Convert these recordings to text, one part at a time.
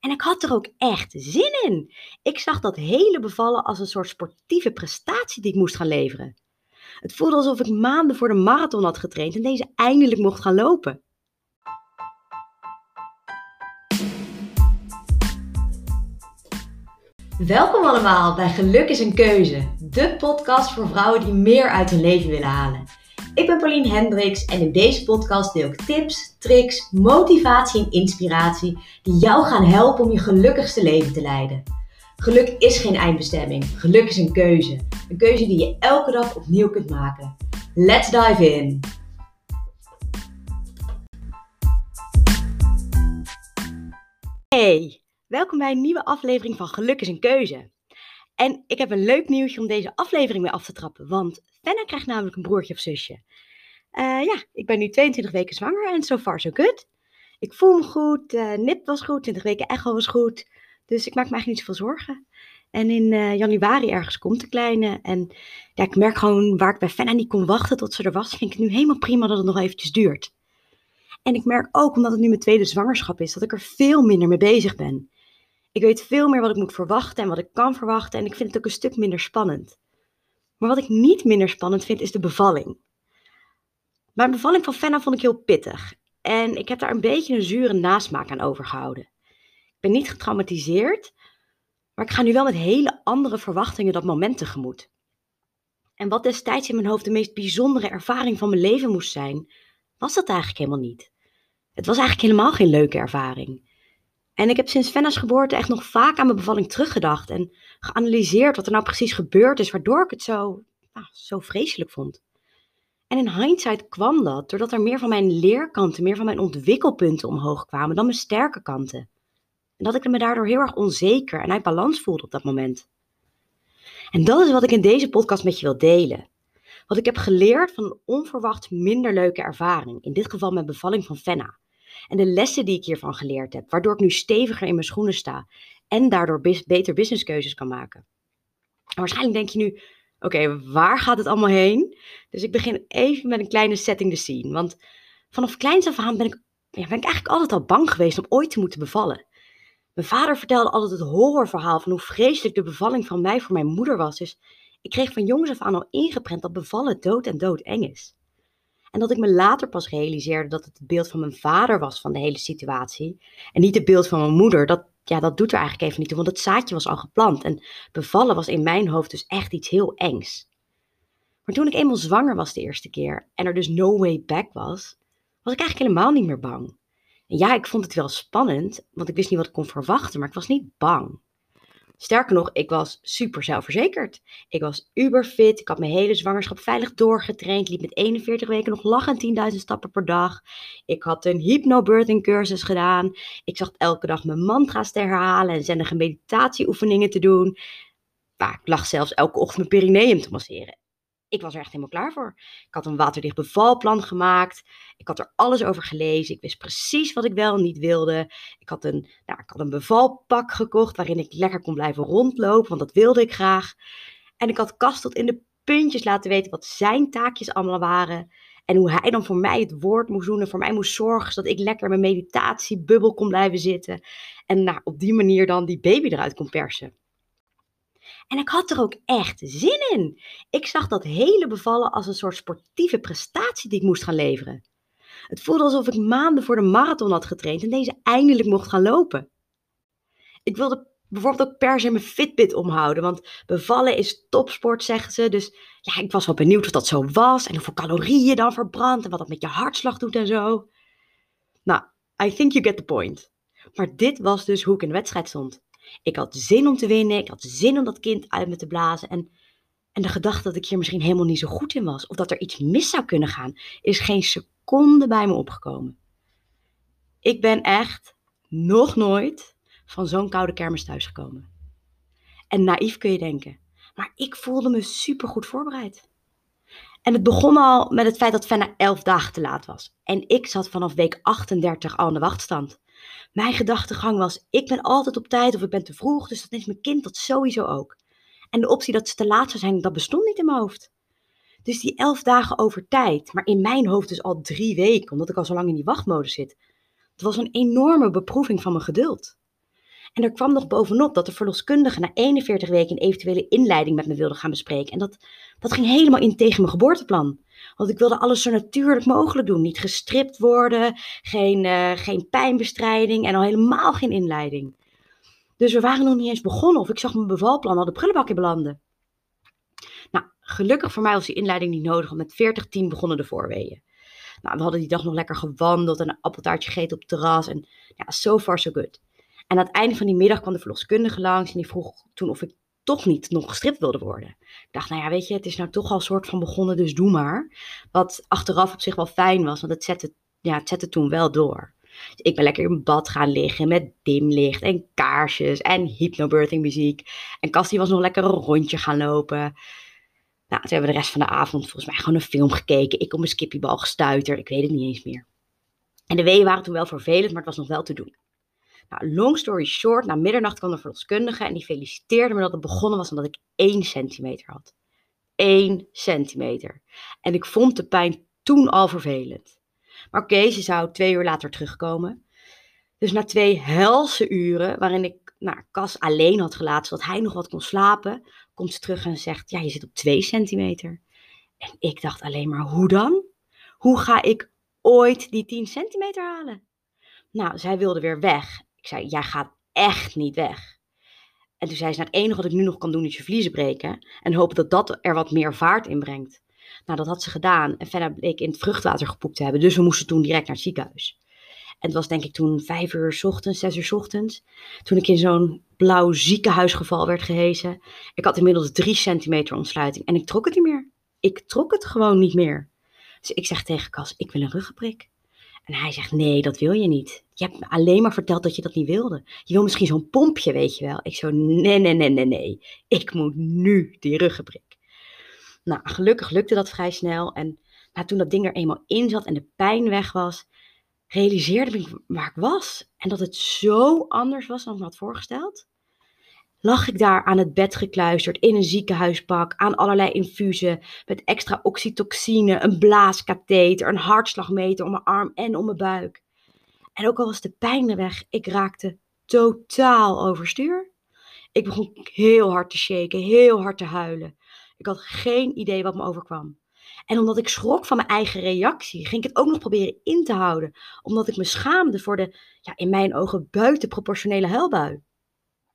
En ik had er ook echt zin in. Ik zag dat hele bevallen als een soort sportieve prestatie die ik moest gaan leveren. Het voelde alsof ik maanden voor de marathon had getraind en deze eindelijk mocht gaan lopen. Welkom allemaal bij Geluk is een Keuze, de podcast voor vrouwen die meer uit hun leven willen halen. Ik ben Pauline Hendricks en in deze podcast deel ik tips, tricks, motivatie en inspiratie die jou gaan helpen om je gelukkigste leven te leiden. Geluk is geen eindbestemming, geluk is een keuze. Een keuze die je elke dag opnieuw kunt maken. Let's dive in! Hey, welkom bij een nieuwe aflevering van Geluk is een keuze. En ik heb een leuk nieuwtje om deze aflevering mee af te trappen, want Fenna krijgt namelijk een broertje of zusje. Uh, ja, ik ben nu 22 weken zwanger en so far so good. Ik voel me goed, uh, nip was goed, 20 weken echo was goed. Dus ik maak me eigenlijk niet zoveel zorgen. En in uh, januari ergens komt de kleine. En ja, ik merk gewoon waar ik bij Fenna niet kon wachten tot ze er was, vind ik het nu helemaal prima dat het nog eventjes duurt. En ik merk ook, omdat het nu mijn tweede zwangerschap is, dat ik er veel minder mee bezig ben. Ik weet veel meer wat ik moet verwachten en wat ik kan verwachten. En ik vind het ook een stuk minder spannend. Maar wat ik niet minder spannend vind, is de bevalling. Mijn bevalling van Fenna vond ik heel pittig. En ik heb daar een beetje een zure nasmaak aan overgehouden. Ik ben niet getraumatiseerd, maar ik ga nu wel met hele andere verwachtingen dat moment tegemoet. En wat destijds in mijn hoofd de meest bijzondere ervaring van mijn leven moest zijn, was dat eigenlijk helemaal niet. Het was eigenlijk helemaal geen leuke ervaring. En ik heb sinds Fenna's geboorte echt nog vaak aan mijn bevalling teruggedacht en geanalyseerd wat er nou precies gebeurd is, waardoor ik het zo, nou, zo vreselijk vond. En in hindsight kwam dat doordat er meer van mijn leerkanten, meer van mijn ontwikkelpunten omhoog kwamen dan mijn sterke kanten. En dat ik me daardoor heel erg onzeker en uit balans voelde op dat moment. En dat is wat ik in deze podcast met je wil delen. Wat ik heb geleerd van een onverwacht minder leuke ervaring, in dit geval mijn bevalling van Fenna. En de lessen die ik hiervan geleerd heb, waardoor ik nu steviger in mijn schoenen sta en daardoor beter businesskeuzes kan maken. En waarschijnlijk denk je nu, oké, waar gaat het allemaal heen? Dus ik begin even met een kleine setting the scene. Want vanaf kleins af aan ben ik, ja, ben ik eigenlijk altijd al bang geweest om ooit te moeten bevallen. Mijn vader vertelde altijd het horrorverhaal van hoe vreselijk de bevalling van mij voor mijn moeder was. Dus ik kreeg van jongs af aan al ingeprent dat bevallen dood en dood eng is. En dat ik me later pas realiseerde dat het het beeld van mijn vader was van de hele situatie. En niet het beeld van mijn moeder. Dat, ja, dat doet er eigenlijk even niet toe, want het zaadje was al geplant. En bevallen was in mijn hoofd dus echt iets heel engs. Maar toen ik eenmaal zwanger was de eerste keer en er dus no way back was, was ik eigenlijk helemaal niet meer bang. En ja, ik vond het wel spannend, want ik wist niet wat ik kon verwachten, maar ik was niet bang. Sterker nog, ik was super zelfverzekerd. Ik was uber fit. Ik had mijn hele zwangerschap veilig doorgetraind. Liep met 41 weken nog lachend 10.000 stappen per dag. Ik had een hypnobirthing cursus gedaan. Ik zag elke dag mijn mantra's te herhalen en zendige meditatieoefeningen te doen. Ik lag zelfs elke ochtend mijn perineum te masseren ik was er echt helemaal klaar voor. Ik had een waterdicht bevalplan gemaakt. Ik had er alles over gelezen. Ik wist precies wat ik wel en niet wilde. Ik had een, nou, ik had een bevalpak gekocht waarin ik lekker kon blijven rondlopen, want dat wilde ik graag. En ik had Kast tot in de puntjes laten weten wat zijn taakjes allemaal waren. En hoe hij dan voor mij het woord moest doen en voor mij moest zorgen zodat ik lekker in mijn meditatiebubbel kon blijven zitten. En nou, op die manier dan die baby eruit kon persen. En ik had er ook echt zin in. Ik zag dat hele bevallen als een soort sportieve prestatie die ik moest gaan leveren. Het voelde alsof ik maanden voor de marathon had getraind en deze eindelijk mocht gaan lopen. Ik wilde bijvoorbeeld ook per se mijn Fitbit omhouden, want bevallen is topsport, zeggen ze. Dus ja, ik was wel benieuwd of dat zo was en hoeveel calorieën je dan verbrandt en wat dat met je hartslag doet en zo. Nou, I think you get the point. Maar dit was dus hoe ik in de wedstrijd stond. Ik had zin om te winnen. Ik had zin om dat kind uit me te blazen. En, en de gedachte dat ik hier misschien helemaal niet zo goed in was. Of dat er iets mis zou kunnen gaan. Is geen seconde bij me opgekomen. Ik ben echt nog nooit van zo'n koude kermis thuisgekomen. En naïef kun je denken. Maar ik voelde me supergoed voorbereid. En het begon al met het feit dat Fenna elf dagen te laat was. En ik zat vanaf week 38 al aan de wachtstand. Mijn gedachtegang was: ik ben altijd op tijd of ik ben te vroeg, dus dat is mijn kind dat sowieso ook. En de optie dat ze te laat zou zijn, dat bestond niet in mijn hoofd. Dus die elf dagen over tijd, maar in mijn hoofd dus al drie weken, omdat ik al zo lang in die wachtmodus zit. Het was een enorme beproeving van mijn geduld. En er kwam nog bovenop dat de verloskundige na 41 weken een eventuele inleiding met me wilde gaan bespreken. En dat, dat ging helemaal in tegen mijn geboorteplan. Want ik wilde alles zo natuurlijk mogelijk doen. Niet gestript worden, geen, uh, geen pijnbestrijding en al helemaal geen inleiding. Dus we waren nog niet eens begonnen of ik zag mijn bevalplan al de prullenbak in belanden. Nou, gelukkig voor mij was die inleiding niet nodig, want met 40 10 begonnen de voorweeën. Nou, we hadden die dag nog lekker gewandeld en een appeltaartje gegeten op het terras. En ja, so far so good. Aan het einde van die middag kwam de verloskundige langs en die vroeg toen of ik toch niet nog gestript wilde worden. Ik dacht, nou ja, weet je, het is nou toch al soort van begonnen, dus doe maar. Wat achteraf op zich wel fijn was, want het zette, ja, het zette toen wel door. Ik ben lekker in bad gaan liggen met dimlicht en kaarsjes en hypnobirthing muziek. En Cassie was nog lekker een rondje gaan lopen. Nou, toen hebben we de rest van de avond volgens mij gewoon een film gekeken. Ik op mijn skippiebal gestuiterd, ik weet het niet eens meer. En de weeën waren toen wel vervelend, maar het was nog wel te doen. Nou, long story short, na middernacht kwam de verloskundige en die feliciteerde me dat het begonnen was omdat ik 1 centimeter had. 1 centimeter. En ik vond de pijn toen al vervelend. Maar oké, ze zou twee uur later terugkomen. Dus na twee helse uren, waarin ik nou, Cas alleen had gelaten, zodat hij nog wat kon slapen, komt ze terug en zegt, ja, je zit op 2 centimeter. En ik dacht alleen maar, hoe dan? Hoe ga ik ooit die 10 centimeter halen? Nou, zij wilde weer weg. Ik zei, jij gaat echt niet weg. En toen zei ze, nou, het enige wat ik nu nog kan doen is je vliezen breken. En hopen dat dat er wat meer vaart in brengt. Nou, dat had ze gedaan. En verder bleek in het vruchtwater gepoept te hebben. Dus we moesten toen direct naar het ziekenhuis. En het was denk ik toen vijf uur s ochtends, zes uur s ochtends. Toen ik in zo'n blauw ziekenhuisgeval werd gehezen. Ik had inmiddels drie centimeter ontsluiting. En ik trok het niet meer. Ik trok het gewoon niet meer. Dus ik zeg tegen Cas, ik wil een ruggenprik. En hij zegt, nee, dat wil je niet. Je hebt me alleen maar verteld dat je dat niet wilde. Je wil misschien zo'n pompje, weet je wel. Ik zo, nee, nee, nee, nee, nee. Ik moet nu die ruggenprik. Nou, gelukkig lukte dat vrij snel. En nou, toen dat ding er eenmaal in zat en de pijn weg was, realiseerde ik waar ik was. En dat het zo anders was dan ik me had voorgesteld lag ik daar aan het bed gekluisterd in een ziekenhuispak, aan allerlei infusen, met extra oxytoxine, een blaaskatheter, een hartslagmeter om mijn arm en om mijn buik. En ook al was de pijn er weg, ik raakte totaal overstuur. Ik begon heel hard te shaken, heel hard te huilen. Ik had geen idee wat me overkwam. En omdat ik schrok van mijn eigen reactie, ging ik het ook nog proberen in te houden. Omdat ik me schaamde voor de, ja, in mijn ogen buitenproportionele huilbui.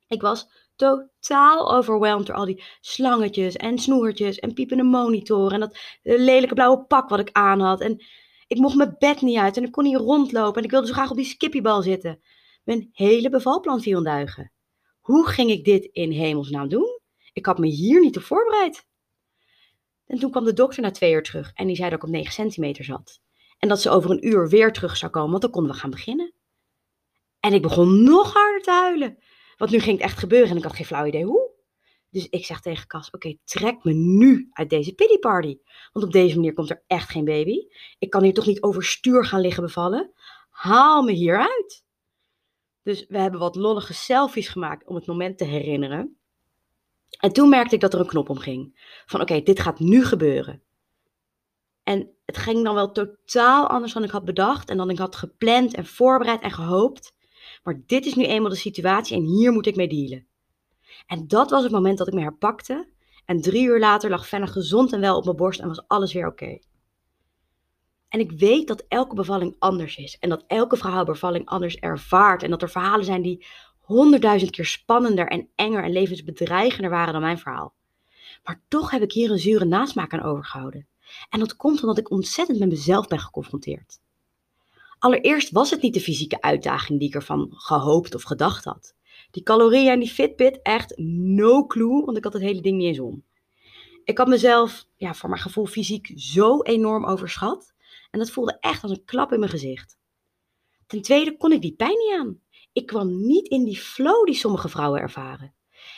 Ik was totaal overweldigd door al die slangetjes en snoertjes en piepende monitoren en dat lelijke blauwe pak wat ik aan had. En ik mocht mijn bed niet uit en ik kon niet rondlopen en ik wilde zo graag op die skippiebal zitten. Mijn hele bevalplan viel in duigen. Hoe ging ik dit in hemelsnaam doen? Ik had me hier niet op voorbereid. En toen kwam de dokter na twee uur terug en die zei dat ik op 9 centimeter zat. En dat ze over een uur weer terug zou komen, want dan konden we gaan beginnen. En ik begon nog harder te huilen. Want nu ging het echt gebeuren en ik had geen flauw idee hoe. Dus ik zeg tegen Cas, oké, trek me nu uit deze pity party. Want op deze manier komt er echt geen baby. Ik kan hier toch niet overstuur gaan liggen bevallen. Haal me hier uit. Dus we hebben wat lollige selfies gemaakt om het moment te herinneren. En toen merkte ik dat er een knop omging. Van oké, dit gaat nu gebeuren. En het ging dan wel totaal anders dan ik had bedacht. En dan ik had gepland en voorbereid en gehoopt. Maar dit is nu eenmaal de situatie en hier moet ik mee dealen. En dat was het moment dat ik me herpakte. En drie uur later lag Fenna gezond en wel op mijn borst en was alles weer oké. En ik weet dat elke bevalling anders is. En dat elke vrouw bevalling anders ervaart. En dat er verhalen zijn die honderdduizend keer spannender en enger en levensbedreigender waren dan mijn verhaal. Maar toch heb ik hier een zure nasmaak aan overgehouden. En dat komt omdat ik ontzettend met mezelf ben geconfronteerd. Allereerst was het niet de fysieke uitdaging die ik ervan gehoopt of gedacht had. Die calorieën en die Fitbit, echt no clue, want ik had het hele ding niet eens om. Ik had mezelf, ja, voor mijn gevoel fysiek zo enorm overschat. En dat voelde echt als een klap in mijn gezicht. Ten tweede kon ik die pijn niet aan. Ik kwam niet in die flow die sommige vrouwen ervaren.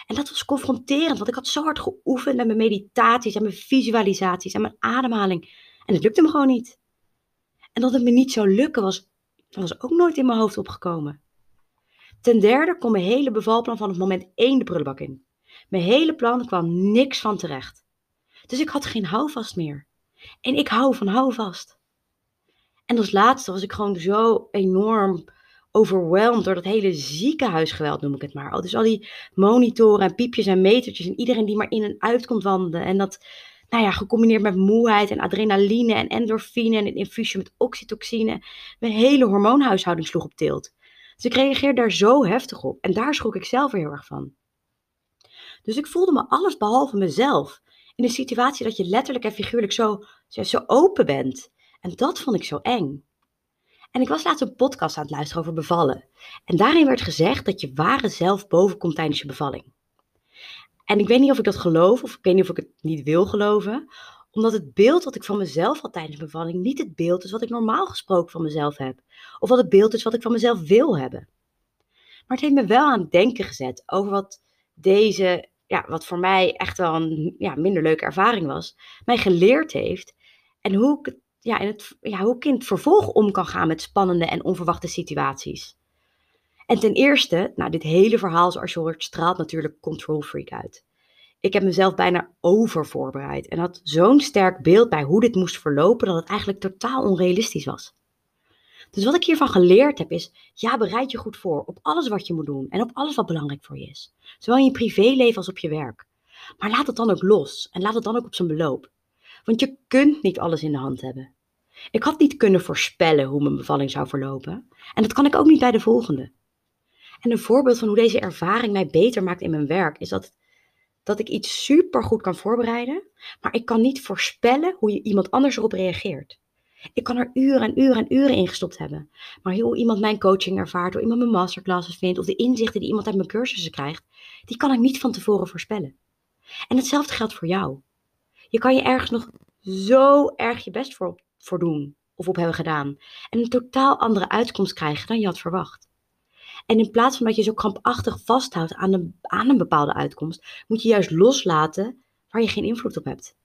En dat was confronterend, want ik had zo hard geoefend met mijn meditaties en mijn visualisaties en mijn ademhaling. En het lukte me gewoon niet. En dat het me niet zou lukken was, was ook nooit in mijn hoofd opgekomen. Ten derde kon mijn hele bevalplan van het moment één de prullenbak in. Mijn hele plan kwam niks van terecht. Dus ik had geen houvast meer. En ik hou van houvast. En als laatste was ik gewoon zo enorm overweldigd door dat hele ziekenhuisgeweld, noem ik het maar. Dus al die monitoren en piepjes en metertjes en iedereen die maar in en uit komt wandelen. En dat, nou ja, gecombineerd met moeheid en adrenaline en endorfine en een infusie met oxytocine. Mijn hele hormoonhuishouding sloeg op tilt. Dus ik reageerde daar zo heftig op. En daar schrok ik zelf heel erg van. Dus ik voelde me alles behalve mezelf. In een situatie dat je letterlijk en figuurlijk zo, zo open bent. En dat vond ik zo eng. En ik was laatst een podcast aan het luisteren over bevallen. En daarin werd gezegd dat je ware zelf boven komt tijdens je bevalling. En ik weet niet of ik dat geloof, of ik weet niet of ik het niet wil geloven, omdat het beeld wat ik van mezelf had tijdens de bevalling niet het beeld is wat ik normaal gesproken van mezelf heb. Of wat het beeld is wat ik van mezelf wil hebben. Maar het heeft me wel aan het denken gezet over wat deze, ja, wat voor mij echt wel een ja, minder leuke ervaring was, mij geleerd heeft. En hoe ja, in het, ja, hoe ik in het vervolg om kan gaan met spannende en onverwachte situaties. En ten eerste, nou, dit hele verhaal, zoals je hoort, straalt natuurlijk control freak uit. Ik heb mezelf bijna over voorbereid en had zo'n sterk beeld bij hoe dit moest verlopen dat het eigenlijk totaal onrealistisch was. Dus wat ik hiervan geleerd heb is, ja, bereid je goed voor op alles wat je moet doen en op alles wat belangrijk voor je is. Zowel in je privéleven als op je werk. Maar laat het dan ook los en laat het dan ook op zijn beloop. Want je kunt niet alles in de hand hebben. Ik had niet kunnen voorspellen hoe mijn bevalling zou verlopen. En dat kan ik ook niet bij de volgende. En een voorbeeld van hoe deze ervaring mij beter maakt in mijn werk is dat, dat ik iets super goed kan voorbereiden, maar ik kan niet voorspellen hoe je iemand anders erop reageert. Ik kan er uren en uren en uren in gestopt hebben. Maar hoe iemand mijn coaching ervaart, hoe iemand mijn masterclasses vindt, of de inzichten die iemand uit mijn cursussen krijgt, die kan ik niet van tevoren voorspellen. En hetzelfde geldt voor jou. Je kan je ergens nog zo erg je best voor doen of op hebben gedaan. En een totaal andere uitkomst krijgen dan je had verwacht. En in plaats van dat je zo krampachtig vasthoudt aan een, aan een bepaalde uitkomst, moet je juist loslaten waar je geen invloed op hebt.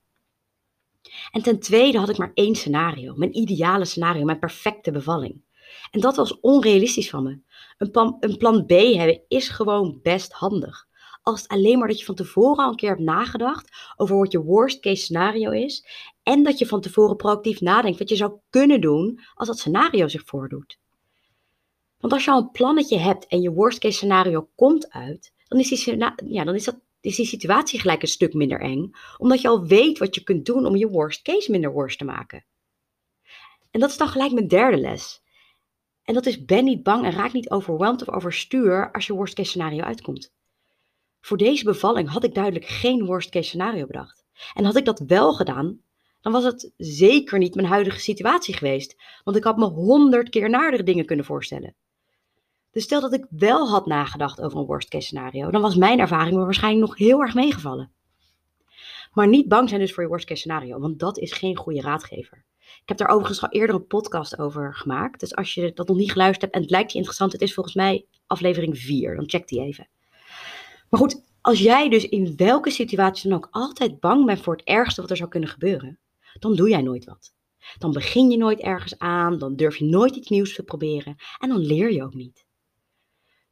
En ten tweede had ik maar één scenario, mijn ideale scenario, mijn perfecte bevalling. En dat was onrealistisch van me. Een plan, een plan B hebben is gewoon best handig. Als het alleen maar dat je van tevoren al een keer hebt nagedacht over wat je worst case scenario is. En dat je van tevoren proactief nadenkt wat je zou kunnen doen als dat scenario zich voordoet. Want als je al een plannetje hebt en je worst case scenario komt uit, dan is die, ja, dan is dat, die situatie gelijk een stuk minder eng. Omdat je al weet wat je kunt doen om je worst case minder worst te maken. En dat is dan gelijk mijn derde les. En dat is ben niet bang en raak niet overweldigd of overstuur als je worst case scenario uitkomt. Voor deze bevalling had ik duidelijk geen worst case scenario bedacht. En had ik dat wel gedaan, dan was het zeker niet mijn huidige situatie geweest. Want ik had me honderd keer naardere dingen kunnen voorstellen. Dus stel dat ik wel had nagedacht over een worst case scenario, dan was mijn ervaring me waarschijnlijk nog heel erg meegevallen. Maar niet bang zijn dus voor je worst case scenario, want dat is geen goede raadgever. Ik heb daar overigens al eerder een podcast over gemaakt. Dus als je dat nog niet geluisterd hebt en het lijkt je interessant, het is volgens mij aflevering 4. Dan check die even. Maar goed, als jij dus in welke situatie dan ook altijd bang bent voor het ergste wat er zou kunnen gebeuren, dan doe jij nooit wat. Dan begin je nooit ergens aan, dan durf je nooit iets nieuws te proberen en dan leer je ook niet.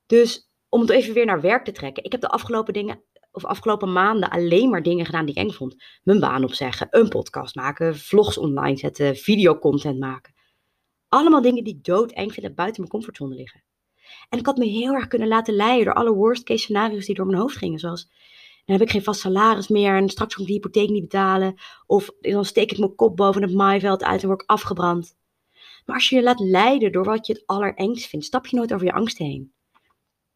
Dus om het even weer naar werk te trekken. Ik heb de afgelopen dingen, of afgelopen maanden alleen maar dingen gedaan die ik eng vond. Mijn baan opzeggen, een podcast maken, vlogs online zetten, videocontent maken. Allemaal dingen die ik doodeng vind en buiten mijn comfortzone liggen. En ik had me heel erg kunnen laten leiden door alle worst case scenario's die door mijn hoofd gingen. Zoals, dan heb ik geen vast salaris meer en straks kan ik die hypotheek niet betalen. Of dan steek ik mijn kop boven het maaiveld uit en word ik afgebrand. Maar als je je laat leiden door wat je het allerengst vindt, stap je nooit over je angst heen.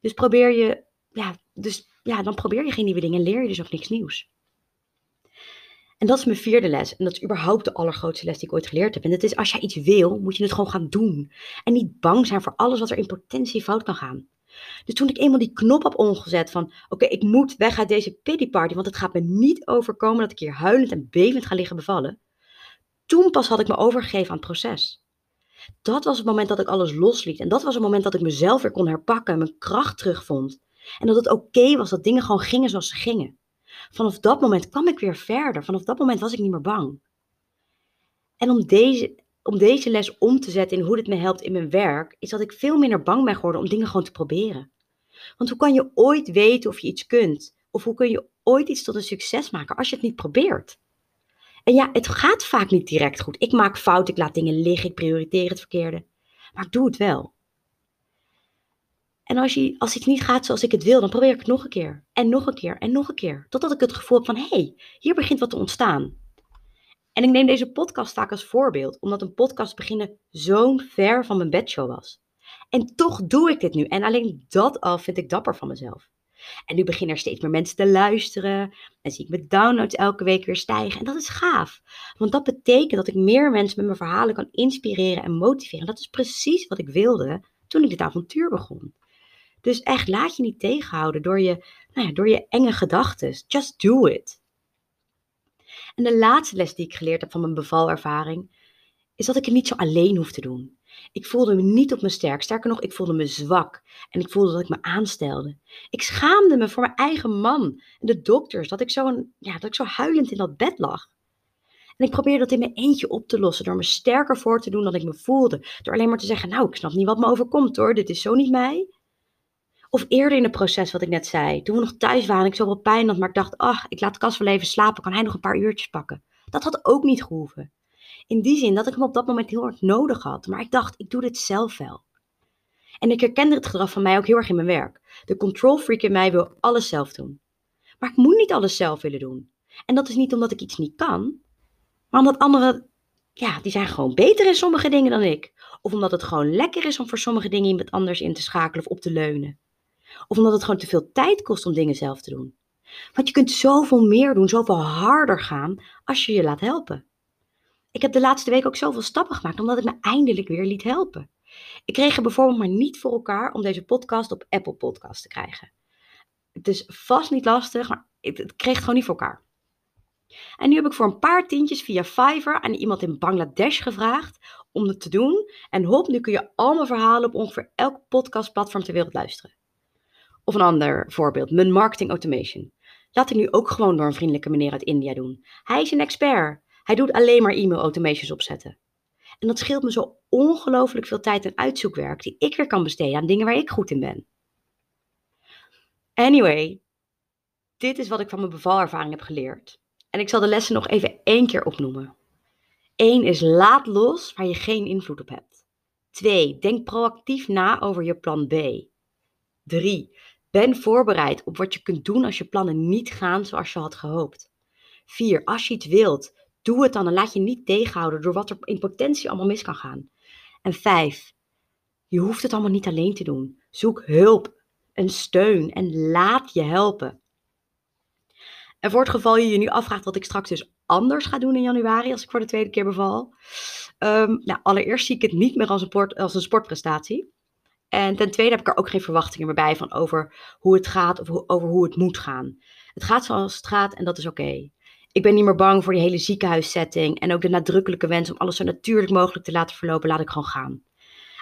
Dus probeer je, ja, dus ja, dan probeer je geen nieuwe dingen en leer je dus ook niks nieuws. En dat is mijn vierde les. En dat is überhaupt de allergrootste les die ik ooit geleerd heb. En dat is als jij iets wil, moet je het gewoon gaan doen. En niet bang zijn voor alles wat er in potentie fout kan gaan. Dus toen ik eenmaal die knop heb omgezet van, oké, ik moet weg uit deze pity party, want het gaat me niet overkomen dat ik hier huilend en bevend ga liggen bevallen. Toen pas had ik me overgegeven aan het proces. Dat was het moment dat ik alles losliet. En dat was het moment dat ik mezelf weer kon herpakken en mijn kracht terugvond. En dat het oké was dat dingen gewoon gingen zoals ze gingen. Vanaf dat moment kwam ik weer verder. Vanaf dat moment was ik niet meer bang. En om deze, om deze les om te zetten in hoe dit me helpt in mijn werk, is dat ik veel minder bang ben geworden om dingen gewoon te proberen. Want hoe kan je ooit weten of je iets kunt? Of hoe kun je ooit iets tot een succes maken als je het niet probeert? En ja, het gaat vaak niet direct goed. Ik maak fouten, ik laat dingen liggen, ik prioriteer het verkeerde. Maar ik doe het wel. En als, je, als iets niet gaat zoals ik het wil, dan probeer ik het nog een keer. En nog een keer en nog een keer. Totdat ik het gevoel heb van, hé, hey, hier begint wat te ontstaan. En ik neem deze podcast vaak als voorbeeld, omdat een podcast beginnen zo'n ver van mijn bedshow was. En toch doe ik dit nu. En alleen dat al vind ik dapper van mezelf. En nu beginnen er steeds meer mensen te luisteren. En zie ik mijn downloads elke week weer stijgen. En dat is gaaf. Want dat betekent dat ik meer mensen met mijn verhalen kan inspireren en motiveren. En dat is precies wat ik wilde toen ik dit avontuur begon. Dus echt, laat je niet tegenhouden door je, nou ja, door je enge gedachten. Just do it. En de laatste les die ik geleerd heb van mijn bevalervaring, is dat ik het niet zo alleen hoef te doen. Ik voelde me niet op mijn sterk. Sterker nog, ik voelde me zwak. En ik voelde dat ik me aanstelde. Ik schaamde me voor mijn eigen man en de dokters. Dat ik zo, ja, dat ik zo huilend in dat bed lag. En ik probeerde dat in mijn eentje op te lossen. Door me sterker voor te doen dan ik me voelde. Door alleen maar te zeggen, nou, ik snap niet wat me overkomt hoor. Dit is zo niet mij. Of eerder in het proces wat ik net zei. Toen we nog thuis waren en ik zoveel pijn had. Maar ik dacht, ach, ik laat Cas wel even slapen. Kan hij nog een paar uurtjes pakken. Dat had ook niet gehoeven. In die zin dat ik hem op dat moment heel hard nodig had. Maar ik dacht, ik doe dit zelf wel. En ik herkende het gedrag van mij ook heel erg in mijn werk. De control freak in mij wil alles zelf doen. Maar ik moet niet alles zelf willen doen. En dat is niet omdat ik iets niet kan, maar omdat anderen, ja, die zijn gewoon beter in sommige dingen dan ik. Of omdat het gewoon lekker is om voor sommige dingen iemand anders in te schakelen of op te leunen. Of omdat het gewoon te veel tijd kost om dingen zelf te doen. Want je kunt zoveel meer doen, zoveel harder gaan als je je laat helpen. Ik heb de laatste week ook zoveel stappen gemaakt omdat ik me eindelijk weer liet helpen. Ik kreeg er bijvoorbeeld maar niet voor elkaar om deze podcast op Apple Podcast te krijgen. Het is vast niet lastig, maar het kreeg het gewoon niet voor elkaar. En nu heb ik voor een paar tientjes via Fiverr aan iemand in Bangladesh gevraagd om het te doen. En hop, nu kun je al mijn verhalen op ongeveer elk podcastplatform ter wereld luisteren. Of een ander voorbeeld, mijn marketing automation. Laat ik nu ook gewoon door een vriendelijke meneer uit India doen. Hij is een expert. Hij doet alleen maar e-mail automations opzetten. En dat scheelt me zo ongelooflijk veel tijd en uitzoekwerk die ik weer kan besteden aan dingen waar ik goed in ben. Anyway, dit is wat ik van mijn bevalervaring heb geleerd. En ik zal de lessen nog even één keer opnoemen. Eén is laat los waar je geen invloed op hebt. 2. Denk proactief na over je plan B. 3. Ben voorbereid op wat je kunt doen als je plannen niet gaan zoals je had gehoopt. 4. Als je iets wilt, doe het dan en laat je niet tegenhouden door wat er in potentie allemaal mis kan gaan. En 5. Je hoeft het allemaal niet alleen te doen. Zoek hulp en steun en laat je helpen. En voor het geval je je nu afvraagt wat ik straks dus anders ga doen in januari als ik voor de tweede keer beval. Um, nou, allereerst zie ik het niet meer als een, als een sportprestatie. En ten tweede heb ik er ook geen verwachtingen meer bij van over hoe het gaat of over hoe het moet gaan. Het gaat zoals het gaat en dat is oké. Ik ben niet meer bang voor die hele ziekenhuissetting en ook de nadrukkelijke wens om alles zo natuurlijk mogelijk te laten verlopen, laat ik gewoon gaan.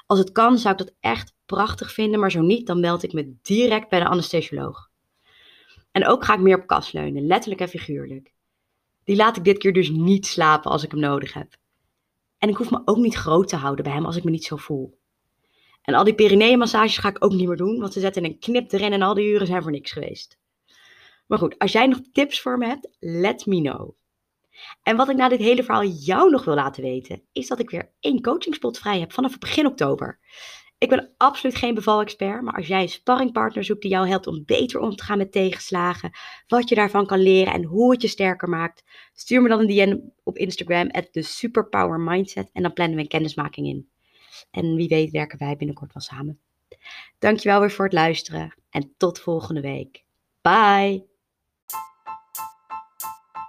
Als het kan, zou ik dat echt prachtig vinden, maar zo niet, dan meld ik me direct bij de anesthesioloog. En ook ga ik meer op kast leunen, letterlijk en figuurlijk. Die laat ik dit keer dus niet slapen als ik hem nodig heb. En ik hoef me ook niet groot te houden bij hem als ik me niet zo voel. En al die perineeënmassages ga ik ook niet meer doen, want ze zetten een knip erin en al die uren zijn voor niks geweest. Maar goed, als jij nog tips voor me hebt, let me know. En wat ik na dit hele verhaal jou nog wil laten weten, is dat ik weer één coachingspot vrij heb vanaf begin oktober. Ik ben absoluut geen bevalexpert, maar als jij een sparringpartner zoekt die jou helpt om beter om te gaan met tegenslagen, wat je daarvan kan leren en hoe het je sterker maakt, stuur me dan een DM op Instagram, at the Superpower Mindset, en dan plannen we een kennismaking in. En wie weet werken wij binnenkort wel samen. Dankjewel weer voor het luisteren en tot volgende week. Bye!